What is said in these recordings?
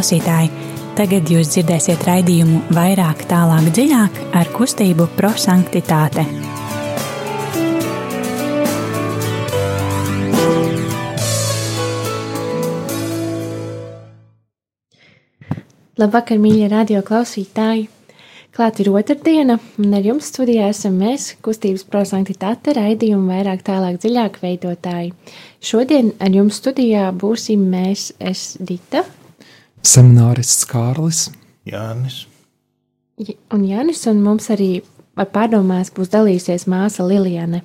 klausītāji! Tagad jūs dzirdēsiet raidījumu vairāk, tālāk, dziļāk ar kustību prosanktitāte. Labvakar, mīļie radio klausītāji! Klāt ir otrdiena, un ar jums studijā esam mēs, kustības prosanktitāte raidījumu vairāk tālāk dziļāk veidotāji. Šodien ar jums studijā būsim mēs, es Dita. Seminārists Kārlis. Jānis. Un Jānis, un mums arī ar pārdomās būs dalīsies māsa Liljane.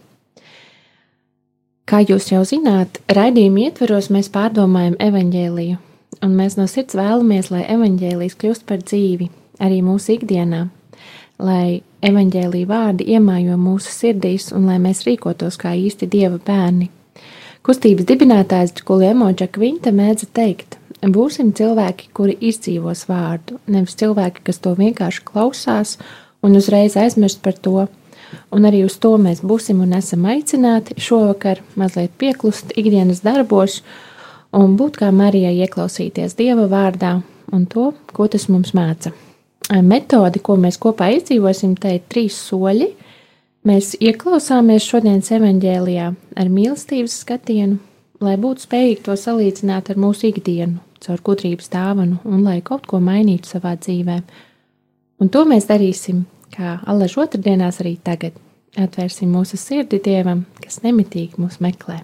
Kā jūs jau zināt, raidījuma ietveros mēs pārdomājam evaņģēliju, un mēs no sirds vēlamies, lai evaņģēlijs kļūst par dzīvi arī mūsu ikdienā, lai evaņģēlīja vārdi iemājo mūsu sirdīs un lai mēs rīkotos kā īsti dieva bērni. Kustības dibinātājs Kuliemo Čakvinta mēdza teikt: Būsim cilvēki, kuri izdzīvos vārdu, nevis cilvēki, kas to vienkārši klausās un uzreiz aizmirst par to. Un arī uz to mēs būsim un esam aicināti šovakar mazliet pieklust ikdienas darbos un būt kā Marijai ieklausīties Dieva vārdā un to, ko tas mums māca metodi, ko mēs kopā izdzīvosim, te ir trīs soļi. Mēs ieklausāmies šodienas evanģēlijā ar mīlestības skatienu, lai būtu spējīgi to salīdzināt ar mūsu ikdienu, caur gudrības dāvanu un lai kaut ko mainītu savā dzīvē. Un to mēs darīsim, kā allaž otrdienās arī tagad. Atvērsim mūsu sirdi Dievam, kas nemitīgi mūs meklē.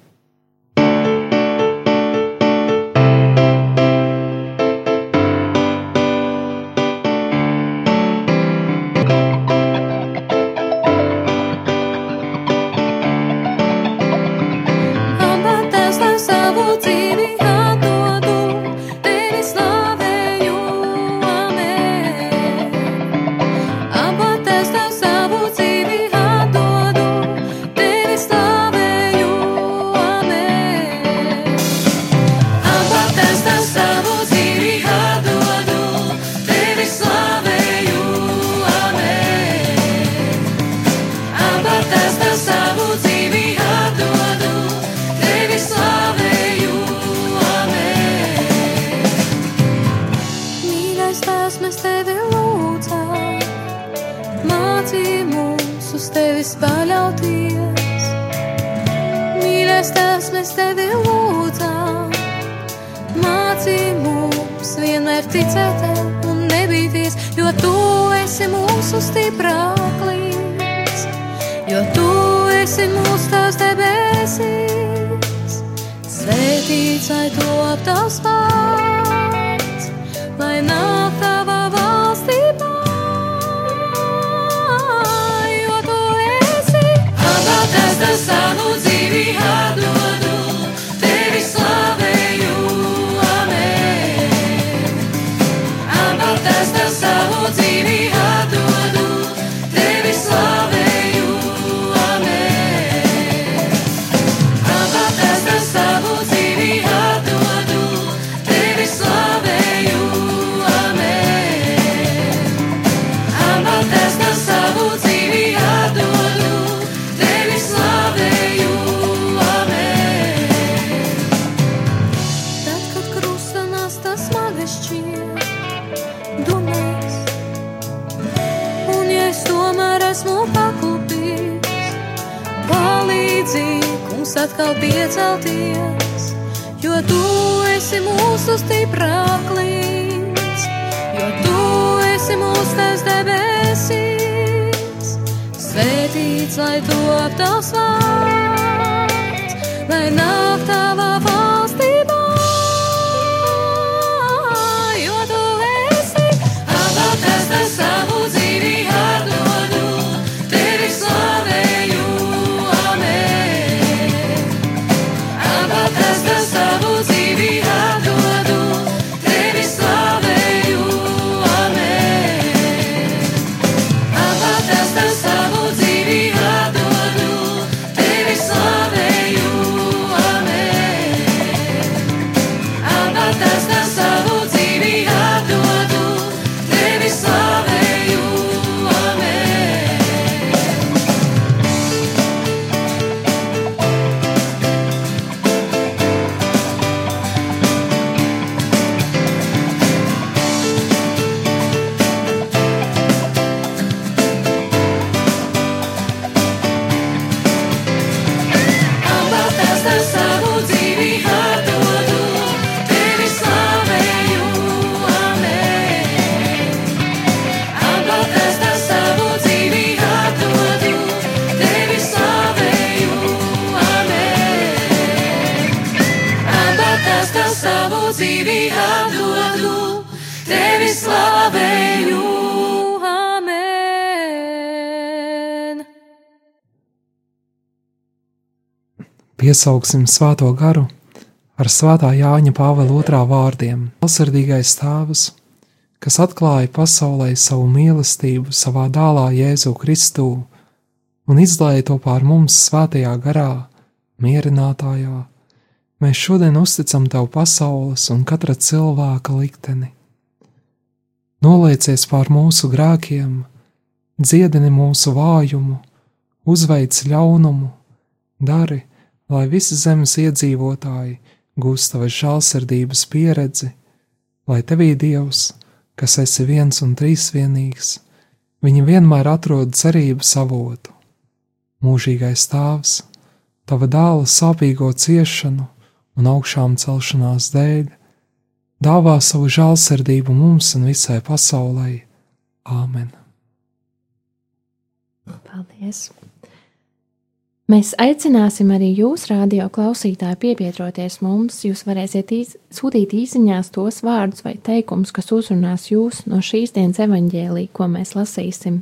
jo tu esi mūsu tās debesīs. Svētīts, lai to aptavs vārds, lai nāk tava valstībā, jo tu esi. Abā tas tas savu. Atkal piecelties, jo tu esi mūsu stiprāklis, jo tu esi mūsu tevs debesīs. Svētīts, lai top tavs vārds, lai nāk tava Piesauksim svēto garu ar svētā Jāņa Pāvila otrā vārdiem - Valsardīgais tēvs, kas atklāja pasaulē savu mīlestību savā dēlā Jēzu Kristū un izlēja to pār mums svētajā garā, mierinātājā. Mēs šodien uzticam tev pasaules un katra cilvēka likteni. Noliecies pār mūsu grēkiem, dziedini mūsu vājumu, uzveic ļaunumu, dari, lai visi zemes iedzīvotāji gūst tavas žēlsirdības pieredzi, lai tevī Dievs, kas esi viens un trīsvienīgs, viņi vienmēr atrod cerības avotu. Mūžīgais Tēvs, tava dēla sāpīgo ciešanu un augšām celšanās dēļ, dāvā savu žēlsirdību mums un visai pasaulē. Āmen! Paldies! Mēs aicināsim arī jūs, radio klausītāji, piebiedroties mums. Jūs varēsiet iz, sūtīt īsiņās tos vārdus vai teikumus, kas uzrunās jūs no šīs dienas evaņģēlī, ko mēs lasīsim.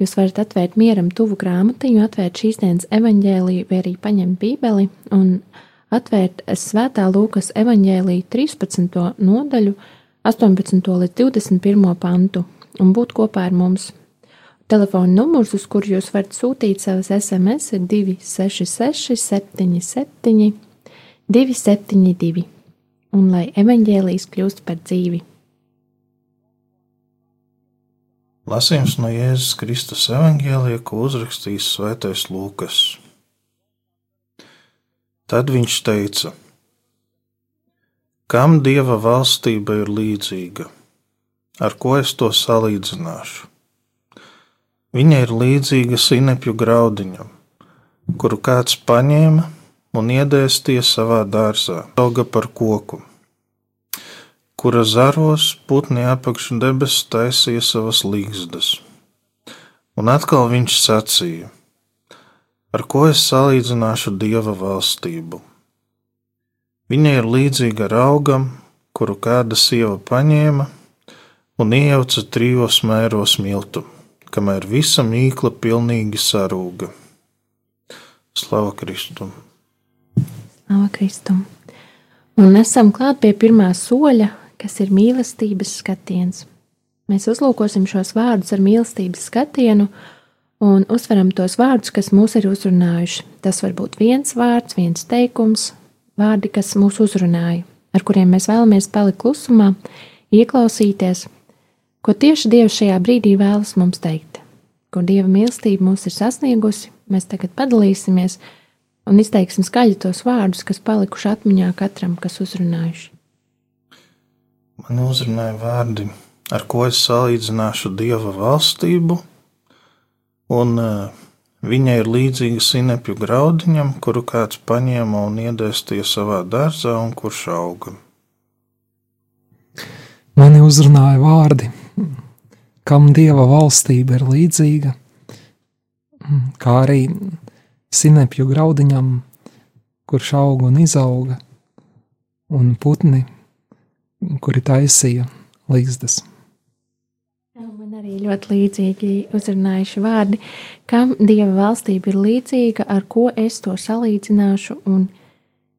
Jūs varat atvērt mieram tuvu grāmatiņu, atvērt šīs dienas evaņģēlī, vai arī paņemt bībeli un atvērt Svētā Lūkas evaņģēlī 13. nodaļu, 18. līdz 21. pantu un būt kopā ar mums. Telefona numurs, uz kuru jūs varat sūtīt savas SMS, ir 266, 77, 272. Un lai evaņģēlijas kļūst par dzīvi. Lasījums no Jēzus Kristus evanģēlija, ko uzrakstījis Svētais Lūkas. Tad viņš teica: Kam dieva valstība ir līdzīga? Ar ko es to salīdzināšu? Viņa ir līdzīga sinepju graudiņam, kuru kāds paņēma un iedēstīja savā dārzā, auga par koku, kura zaros putni apakšu debesis taisīja savas līgzdas. Un atkal viņš sacīja: Ar ko es salīdzināšu dieva valstību? Viņa ir līdzīga raugam, kuru kāda sieva paņēma un iejauca trijos mēros miltu, kamēr visa mīkla pilnīgi sarūga. Slava Kristum! Slava Kristum! Un esam klāt pie pirmā soļa, kas ir mīlestības skatiens. Mēs uzlūkosim šos vārdus ar mīlestības skatienu un uzsveram tos vārdus, kas mūs ir uzrunājuši. Tas var būt viens vārds, viens teikums, vārdi, kas mūs uzrunāja, ar kuriem mēs vēlamies palikt klusumā, ieklausīties, ko tieši Dievs šajā brīdī vēlas mums teikt. Ko Dieva mīlestība mūs ir sasniegusi, mēs tagad padalīsimies un izteiksim skaļi tos vārdus, kas palikuši atmiņā katram, kas uzrunājuši. Man uzrunāja vārdi, ar ko es salīdzināšu dieva valstību, un uh, viņa ir līdzīga sinepju graudiņam, kuru kāds paņēma un iedēstīja savā dārzā, un kurš auga. Mani uzrunāja vārdi, kam dieva valstība ir līdzīga, kā arī sinepju graudiņam, kurš aug un izauga, un putni, kuri taisīja līgzdas. Man arī ļoti līdzīgi uzrunājuši vārdi, kam dieva valstība ir līdzīga, ar ko es to salīdzināšu, un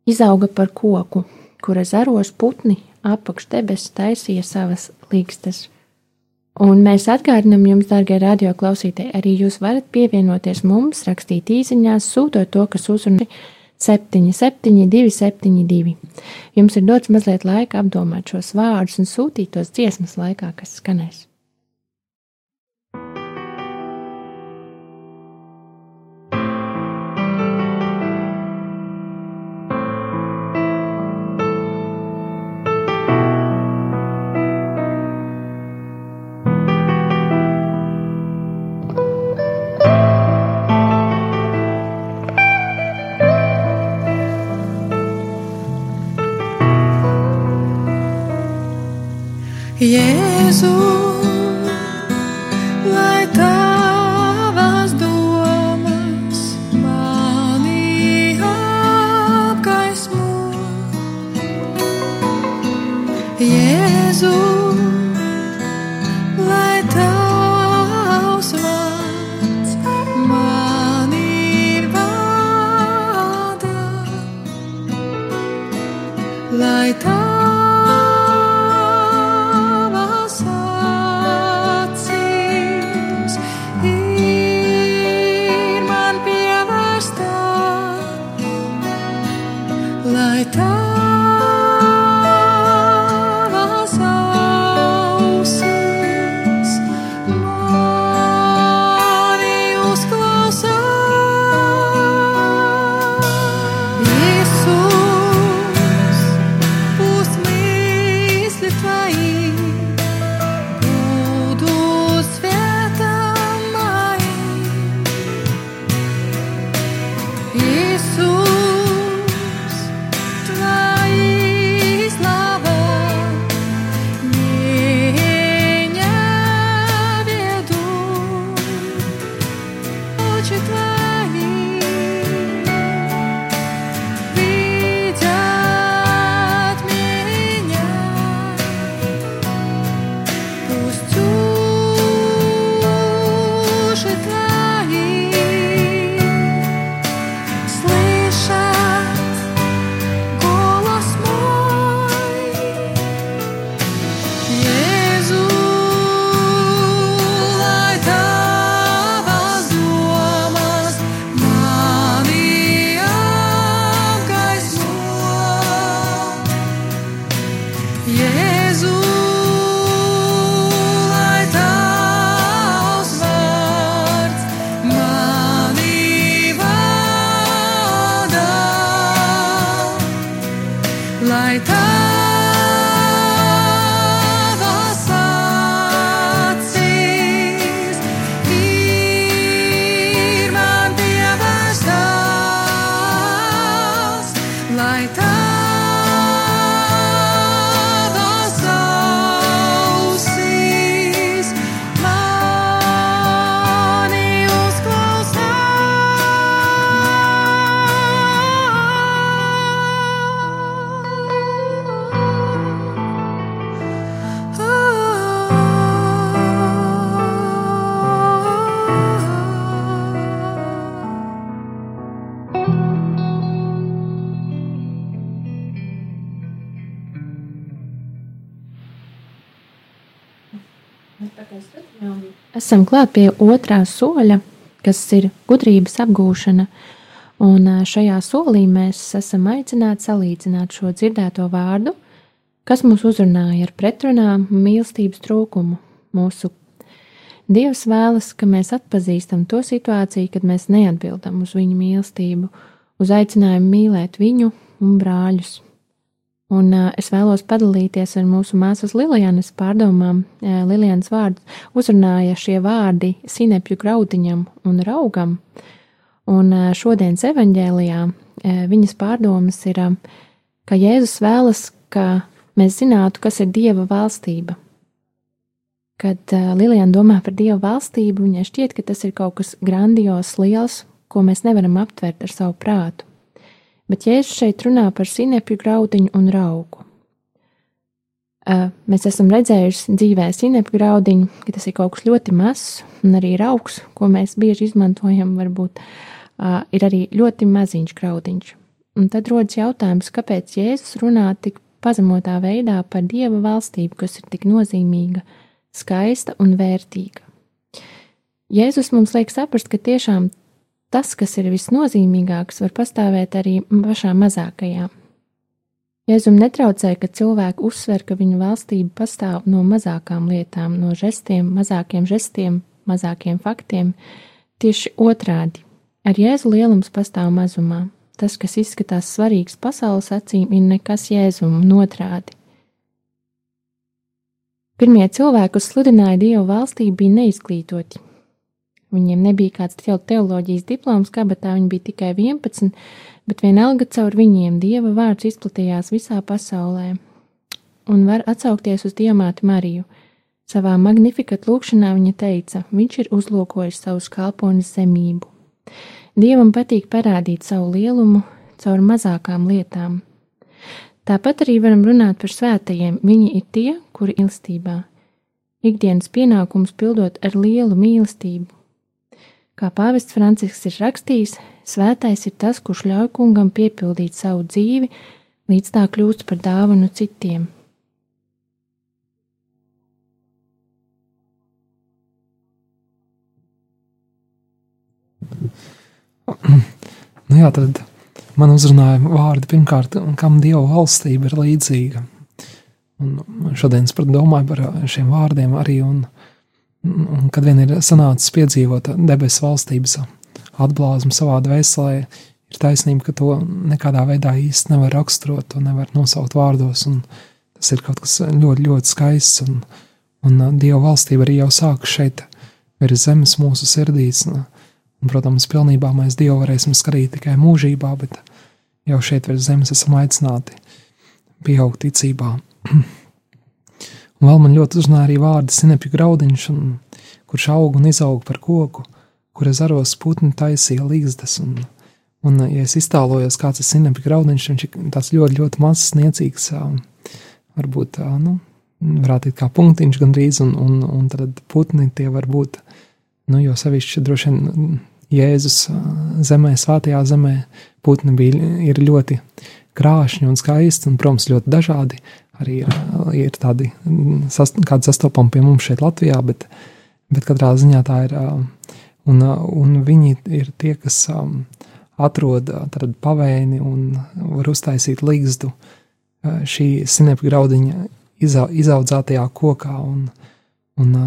izauga par koku, kura zaros putni apakš debesis taisīja savas līgstas. Un mēs atgādinām jums, darbie radioklausītāji, arī jūs varat pievienoties mums, rakstīt īsiņās, sūtot to, kas uzrunā 772, 72. Jums ir dots mazliet laika apdomāt šos vārdus un sūtīt tos dziesmas laikā, kas skanēs. Jēzu, Esam klāt pie otrā soļa, kas ir gudrības apgūšana. Un šajā solī mēs esam aicināti salīdzināt šo dzirdēto vārdu, kas mūs uzrunāja ar pretrunām un mīlestības trūkumu. Mūsu Dievs vēlas, ka mēs atpazīstam to situāciju, kad mēs neatbildam uz viņa mīlestību, uz aicinājumu mīlēt viņu un brāļus. Un uh, es vēlos padalīties ar mūsu māsas Lilianas pārdomām. Lilianas vārdu uzrunāja šie vārdi sinepju graudiņam un raugam. Un uh, šodienas evaņģēlijā uh, viņas pārdomas ir, uh, ka Jēzus vēlas, ka mēs zinātu, kas ir Dieva valstība. Kad uh, Liliana domā par Dieva valstību, viņai šķiet, ka tas ir kaut kas grandios, liels, ko mēs nevaram aptvert ar savu prātu bet Jēzus šeit runā par sinepju graudiņu un raugu. Mēs esam redzējuši dzīvē sinepju graudiņu, ka tas ir kaut kas ļoti mazs, un arī raugs, ko mēs bieži izmantojam, varbūt ir arī ļoti maziņš graudiņš. Un tad rodas jautājums, kāpēc Jēzus runā tik pazemotā veidā par Dieva valstību, kas ir tik nozīmīga, skaista un vērtīga. Jēzus mums liek saprast, ka tiešām tas, kas ir visnozīmīgāks, var pastāvēt arī pašā mazākajā. Jēzum netraucē, ka cilvēki uzsver, ka viņu valstība pastāv no mazākām lietām, no žestiem, mazākiem žestiem, mazākiem faktiem. Tieši otrādi - ar Jēzu lielums pastāv mazumā. Tas, kas izskatās svarīgs pasaules acīm, ir nekas Jēzum un otrādi. Pirmie cilvēki, kas sludināja Dievu valstību, bija neizglītoti, Viņiem nebija kāds teoloģijas diploms, kabatā viņi bija tikai 11, bet vienalga caur viņiem dieva vārds izplatījās visā pasaulē. Un var atsaukties uz diamātu Mariju. Savā magnifikat lūkšanā viņa teica, viņš ir uzlūkojis savu kalpones zemību. Dievam patīk parādīt savu lielumu caur mazākām lietām. Tāpat arī varam runāt par svētajiem. Viņi ir tie, kuri ilstībā, ikdienas pienākums pildot ar lielu mīlestību, Kā pāvests Francisks ir rakstījis, svētais ir tas, kurš ļauj kungam piepildīt savu dzīvi, līdz tā kļūst par dāvanu citiem. Nu jā, tad man uzrunāja vārdi pirmkārt, kam Dieva valstība ir līdzīga. Un šodien es domāju par šiem vārdiem arī, un Un, kad vien ir sanācis piedzīvot debesu valstības atblāzmu savā dvēselē, ir taisnība, ka to nekādā veidā īsti nevar raksturot, to nevar nosaukt vārdos. Tas ir kaut kas ļoti, ļoti skaists. Un, un Dieva valstība arī jau sākas šeit, virs zemes mūsu sirdīs. Un, protams, pilnībā mēs Dievu varēsim skatīt tikai mūžībā, bet jau šeit virs zemes esam aicināti pieaugt ticībā. Un vēl man ļoti uzrunāja arī vārdi sinepju graudiņš, un, kurš aug un izaug par koku, kura zaros putni taisīja līgzdas. Un, un, ja es iztālojos, kāds ir sinepju graudiņš, viņš ir tāds ļoti, ļoti mazs, niecīgs, varbūt, nu, varētu būt kā punktiņš gandrīz, un, un, un tad putni tie var būt, nu, jo sevišķi droši vien Jēzus zemē, svētajā zemē, putni bija, ir ļoti krāšņi un skaisti, un, protams, ļoti dažādi, arī ir tādi mm, sast, kādi sastopami pie mums šeit Latvijā, bet, bet katrā ziņā tā ir. Un, un viņi ir tie, kas atrod pavēni un var uztaisīt līgzdu šī sinepju graudiņa izaudzētajā kokā. Un, un,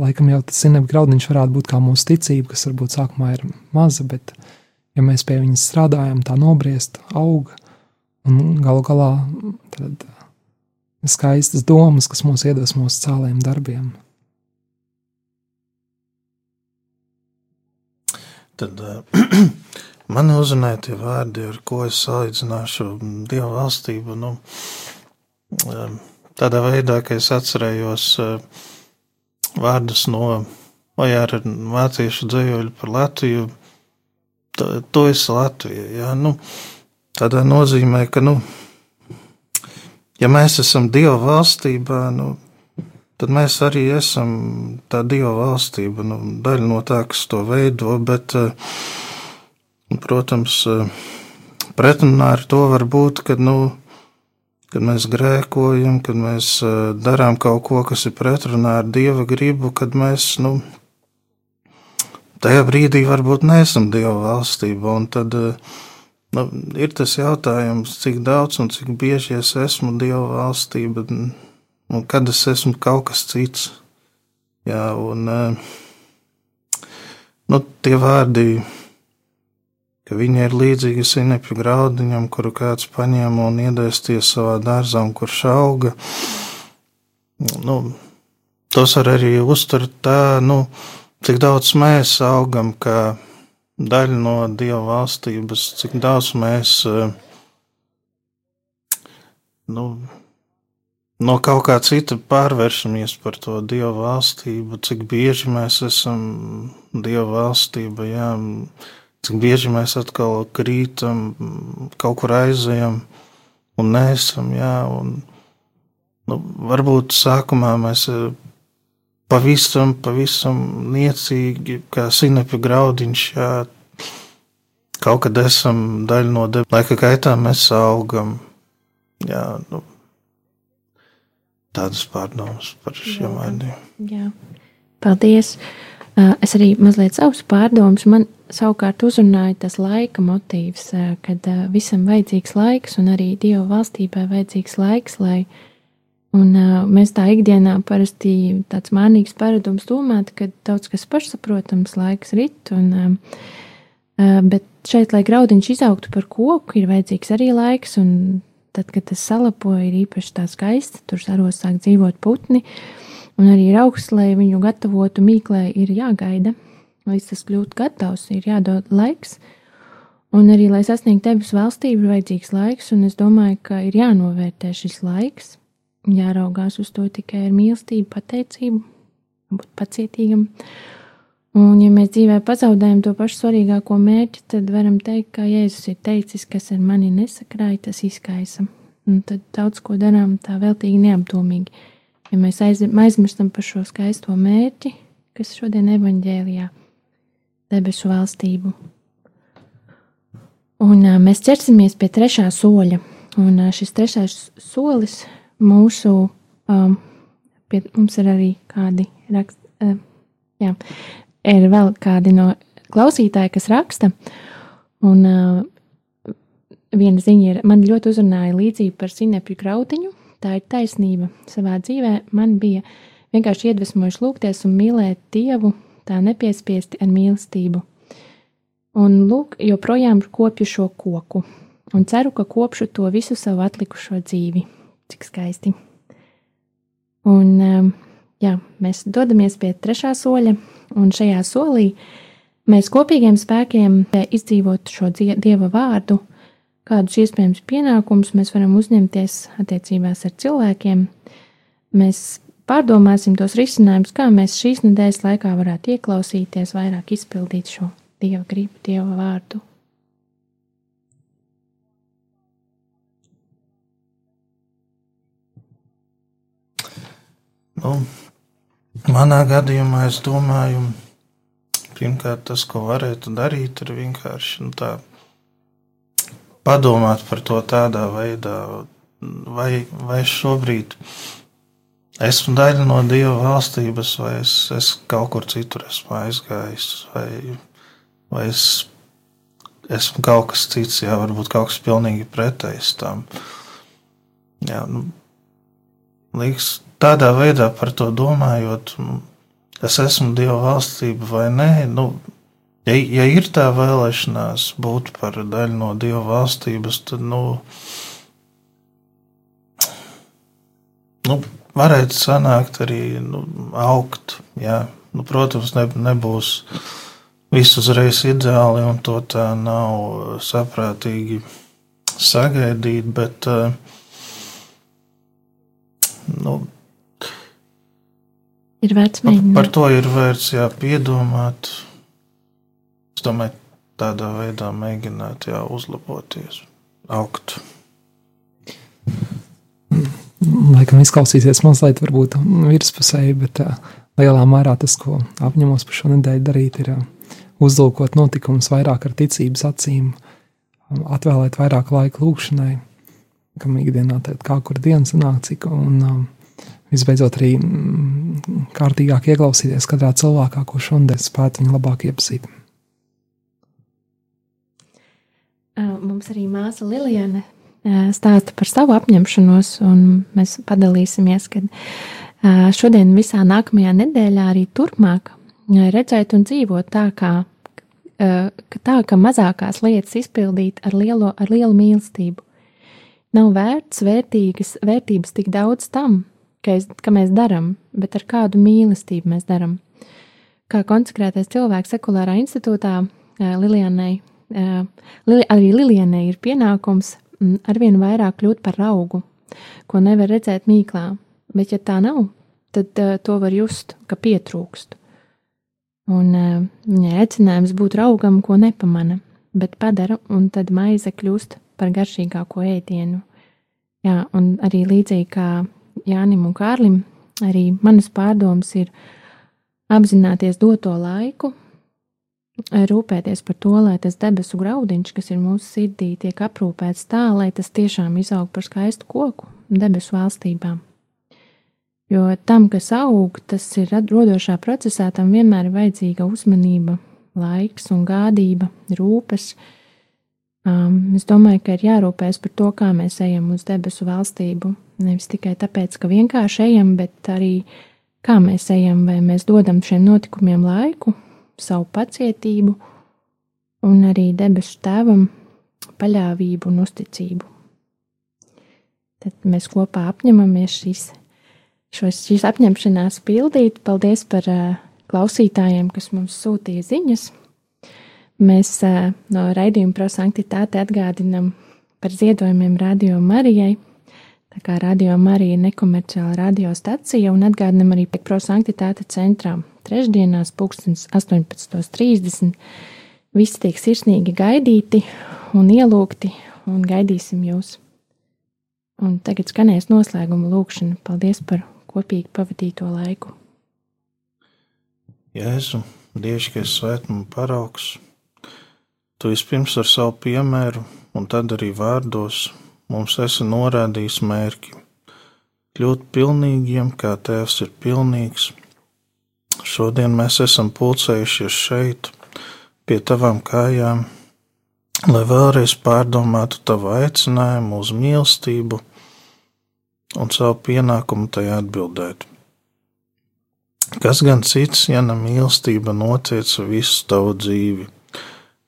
laikam jau tas sinepju graudiņš varētu būt kā mūsu ticība, kas varbūt sākumā ir maza, bet ja mēs pie viņas strādājam, tā nobriest, aug un galu galā tad skaistas domas, kas mūs iedvesmo uz cēliem darbiem. Tad uh, man uzrunāja tie vārdi, ar ko es salīdzināšu Dieva valstību. Nu, uh, tādā veidā, ka es atcerējos uh, vārdus no Ojāra mācīšu dzējoļu par Latviju. To, to es Latviju, jā, nu, tādā nozīmē, ka, nu, ja mēs esam Dieva valstībā, nu, tad mēs arī esam tā Dieva valstība, nu, daļa no tā, kas to veido, bet, eh, protams, eh, pretrunā ar to var būt, ka, nu, kad mēs grēkojam, kad mēs uh, darām kaut ko, kas ir pretrunā ar Dieva gribu, kad mēs, nu, tajā brīdī varbūt neesam Dieva valstība, tad uh, nu, ir tas jautājums, cik daudz un cik bieži es esmu Dieva valstība, un kad es esmu kaut kas cits. Jā, un nu, tie vārdi, ka viņi ir līdzīgi sinepju graudiņam, kuru kāds paņēma un iedēsties savā dārzā, kurš auga. Nu, tos var arī uztvert tā, nu, cik daudz mēs augam, kā daļa no Dieva valstības, cik daudz mēs nu, no kaut kā cita pārvēršamies par to Dieva valstību, cik bieži mēs esam Dieva valstība, jā, cik bieži mēs atkal krītam, kaut kur aizejam un nesam, jā, un nu, varbūt sākumā mēs pavisam, pavisam niecīgi, kā sinepju graudiņš, jā, kaut kad esam daļa no debesīm, laika gaitā mēs augam, jā, nu, tādas pārdomas par šiem vārdiem. Paldies. Es arī mazliet savus pārdomus. Man savukārt uzrunāja tas laika motīvs, kad visam vajadzīgs laiks un arī Dieva valstībai vajadzīgs laiks, lai un mēs tā ikdienā parasti tāds mānīgs paradums domāt, ka daudz kas pašsaprotams laiks rit, un, bet šeit, lai graudiņš izaugtu par koku, ir vajadzīgs arī laiks, un tad, kad tas salapoja, ir īpaši tā skaisti. Tur saros sāk dzīvot putni, un arī ir augsts, lai viņu gatavotu mīklē, ir jāgaida. Līdz tas kļūtu gatavs, ir jādod laiks. Un arī, lai sasniegtu debesu valstību, ir vajadzīgs laiks, un es domāju, ka ir jānovērtē šis laiks, jāraugās uz to tikai ar mīlestību, pateicību, būt pacietīgam. Un, ja mēs dzīvē pazaudējam to pašu svarīgāko mērķi, tad varam teikt, ka Jēzus ir teicis, kas ar mani nesakrāja, tas izkaisa. Un tad daudz ko darām tā veltīgi neapdomīgi. Ja mēs aizmirstam par šo skaisto mērķi, kas šodien evaņģēlijā debesu valstību. Un mēs ķersimies pie trešā soļa. Un šis trešais solis mūsu, um, pie, mums ir arī kādi raksti, uh, jā, ir vēl kādi no klausītāji, kas raksta. Un uh, viena ziņa ir, man ļoti uzrunāja līdzība par sinepju grautiņu. Tā ir taisnība. Savā dzīvē man bija vienkārši iedvesmojuši lūgties un mīlēt Dievu, tā nepiespiesti ar mīlestību. Un lūk, joprojām kopju šo koku un ceru, ka kopšu to visu savu atlikušo dzīvi. Cik skaisti. Un, um, jā, mēs dodamies pie trešā soļa, Un šajā solī mēs kopīgiem spēkiem izdzīvot šo dieva vārdu, kādus iespējams pienākumus mēs varam uzņemties attiecībās ar cilvēkiem. Mēs pārdomāsim tos risinājumus, kā mēs šīs nedēļas laikā varētu ieklausīties, vairāk izpildīt šo dieva gribu, dieva vārdu. Nu, Manā gadījumā es domāju, pirmkārt, tas, ko varētu darīt, ir vienkārši nu, tā, padomāt par to tādā veidā, vai, vai šobrīd esmu daļa no Dieva valstības, vai es, es kaut kur citur esmu aizgājis, vai, vai es esmu kaut kas cits, jā, varbūt kaut kas pilnīgi pretējs tam. Jā, nu, liekas, tādā veidā par to domājot, es esmu Dieva valstība vai nē, nu, ja, ja ir tā vēlēšanās būt par daļu no Dieva valstības, tad, nu, nu varētu sanākt arī nu, augt. Jā. Nu, protams, ne, nebūs viss uzreiz ideāli, un to tā nav saprātīgi sagaidīt, bet uh, nu, Ir vērts mēģināt. Par to ir vērts jā, piedomāt. Es domāju, tādā veidā mēģināt jā, uzlaboties, augt. Laikam izklausīsies mazliet varbūt virspusēji, bet uh, lielā mērā tas, ko apņemos par šo nedēļu darīt, ir uh, uzlūkot notikumus vairāk ar ticības acīm, atvēlēt vairāk laika lūkšanai, kam ikdienā tad kā kur diena sanāk, cik un um, visbeidzot arī mm, kārtīgāk ieklausīties katrā cilvēkā, ko šodien spētu viņu labāk iepazīt. Mums arī māsa Lilijana stāsta par savu apņemšanos, un mēs padalīsimies, ka šodien visā nākamajā nedēļā arī turpmāk redzēt un dzīvot tā, kā, tā, ka mazākās lietas izpildīt ar, lielo, ar lielu mīlestību. Nav vērts vērtīgas, vērtības tik daudz tam, ka, es, ka mēs darām, bet ar kādu mīlestību mēs darām. Kā konsekrētais cilvēks sekulārā institūtā Lilianai arī Lilienai ir pienākums arvien vairāk kļūt par augu, ko nevar redzēt mīklā, bet ja tā nav, tad to var just, ka pietrūkst. Un viņai aicinājums būt augam, ko nepamana, bet padara, un tad maize kļūst par garšīgāko ēdienu. Jā, un arī līdzīgi kā Jānim un Kārlim, arī manas pārdomas ir apzināties doto laiku, rūpēties par to, lai tas debesu graudiņš, kas ir mūsu sirdī, tiek aprūpēts tā, lai tas tiešām izaug par skaistu koku debesu valstībām. Jo tam, kas aug, tas ir radošā procesā, tam vienmēr ir vajadzīga uzmanība, laiks un gādība, rūpes. Um, es domāju, ka ir jārūpēs par to, kā mēs ejam uz debesu valstību. Nevis tikai tāpēc, ka vienkārši ejam, bet arī kā mēs ejam, vai mēs dodam šiem notikumiem laiku, savu pacietību un arī debesu tēvam paļāvību un uzticību. Tad mēs kopā apņemamies šīs, šos, šīs apņemšanās pildīt. Paldies par uh, klausītājiem, kas mums sūtīja ziņas. Mēs no raidījuma prosanktitāte atgādinam par ziedojumiem Radio Marijai. Tā kā Radio Marija ir nekomerciāla radiostacija un atgādinam arī par prosanktitāte centrām trešdienās, 18.30. Visi tiek sirsnīgi gaidīti un ielūgti, un gaidīsim jūs. Un tagad skanēs noslēguma lūkšana. Paldies par kopīgi pavadīto laiku. Jēzu, Dievs, svētuma paraugs, tu vispirms ar savu piemēru, un tad arī vārdos mums esi norādījis mērķi. Kļūt pilnīgiem, kā Tēvs ir pilnīgs. Šodien mēs esam pulcējušies šeit, pie tavām kājām, lai vēlreiz pārdomātu tavu aicinājumu uz mīlestību un savu pienākumu tajā atbildēt. Kas gan cits, ja ne mīlestība notieca visu tavu dzīvi,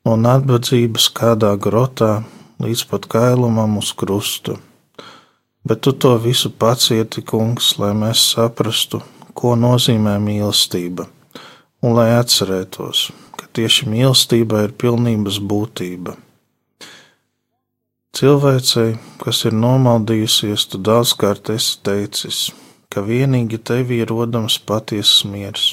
no nabadzības kādā grotā līdz pat kailumam uz krustu? Bet tu to visu pacieti, kungs, lai mēs saprastu, ko nozīmē mīlestība, un lai atcerētos, ka tieši mīlestība ir pilnības būtība. Cilvēcei, kas ir nomaldījusies, tu daudzkārt esi teicis, ka vienīgi tevī ir rodams patiesas miers.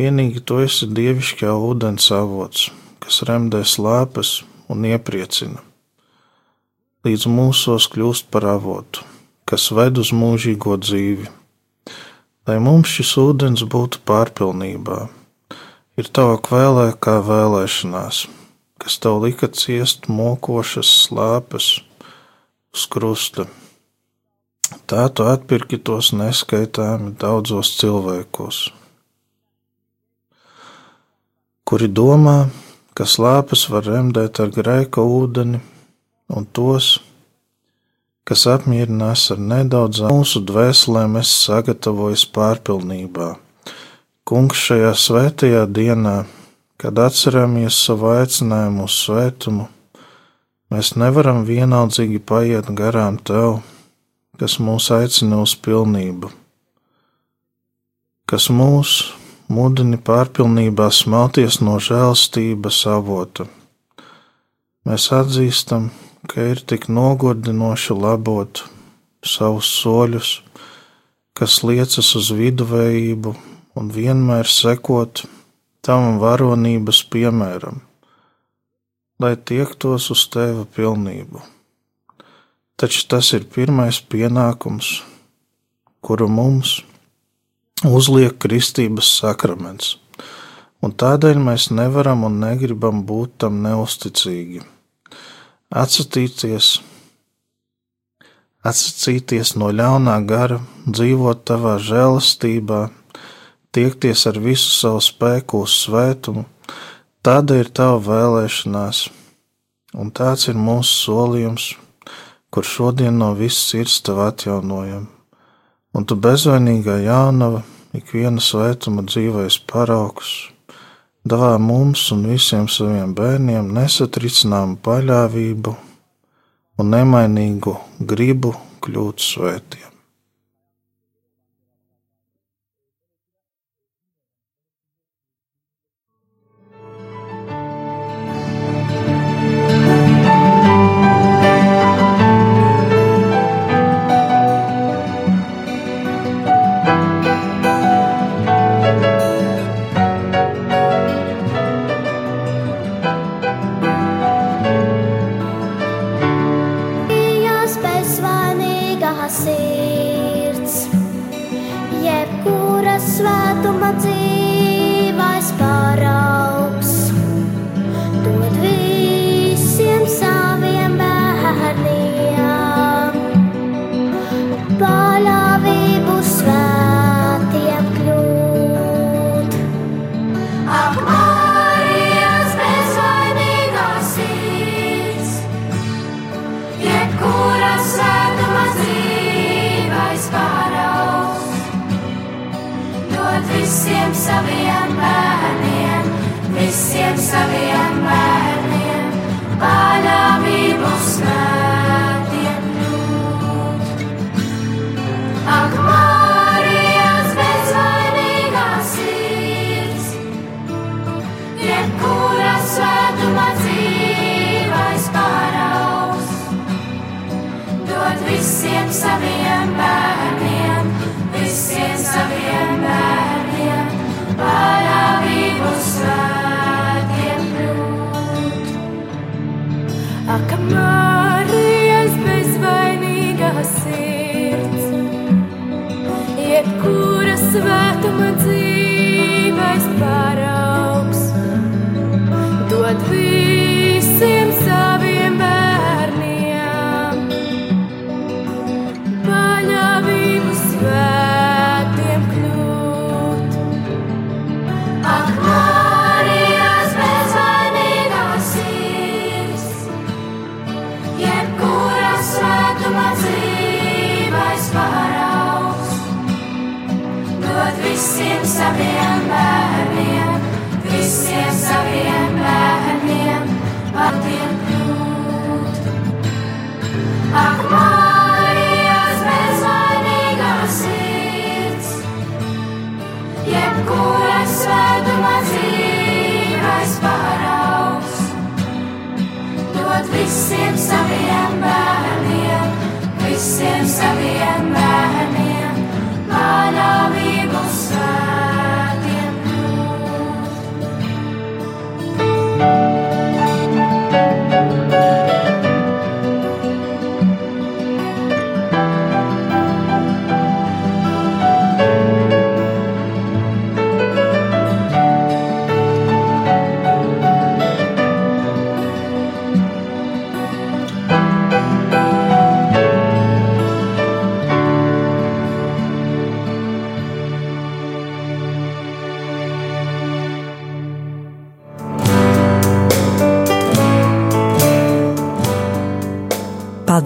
Vienīgi tu esi dievišķā ūdens avots, kas remdē slāpes un iepriecina. Līdz mūsos kļūst par avotu, kas ved uz mūžīgo dzīvi lai mums šis ūdens būtu pārpilnībā. Ir tava kvēlē kā vēlēšanās, kas tev lika ciest mokošas slāpes uz krusta. Tā tu atpirki tos neskaitāmi daudzos cilvēkos, kuri domā, ka slāpes var remdēt ar grēka ūdeni, un tos, kas apmierinās ar nedaudz mūsu dvēselēm, es sagatavojos pārpilnībā. Kungs šajā svētajā dienā, kad atceramies savu aicinājumu uz svētumu, mēs nevaram vienaldzīgi paiet garām tev, kas mūs aicina uz pilnību, kas mūs mudina pārpilnībā smelties no žēlstības avota. Mēs atzīstam, ka ir tik nogurdinoši labot savus soļus, kas liecas uz viduvējību un vienmēr sekot tam varonības piemēram, lai tiektos uz teva pilnību. Taču tas ir pirmais pienākums, kuru mums uzliek kristības sakraments, un tādēļ mēs nevaram un negribam būt tam neusticīgi. Atsatīties atsacīties no ļaunā gara, dzīvot tavā žēlastībā, tiekties ar visu savu spēku uz svētumu, tāda ir tava vēlēšanās, un tāds ir mūsu solījums, kur šodien no visas sirds tev atjaunojam. Un tu bezvainīgā jaunava, ikviena svētuma dzīvēs paraugs, dāvā mums un visiem saviem bērniem nesatricināmu paļāvību un nemainīgu gribu kļūt svētiem.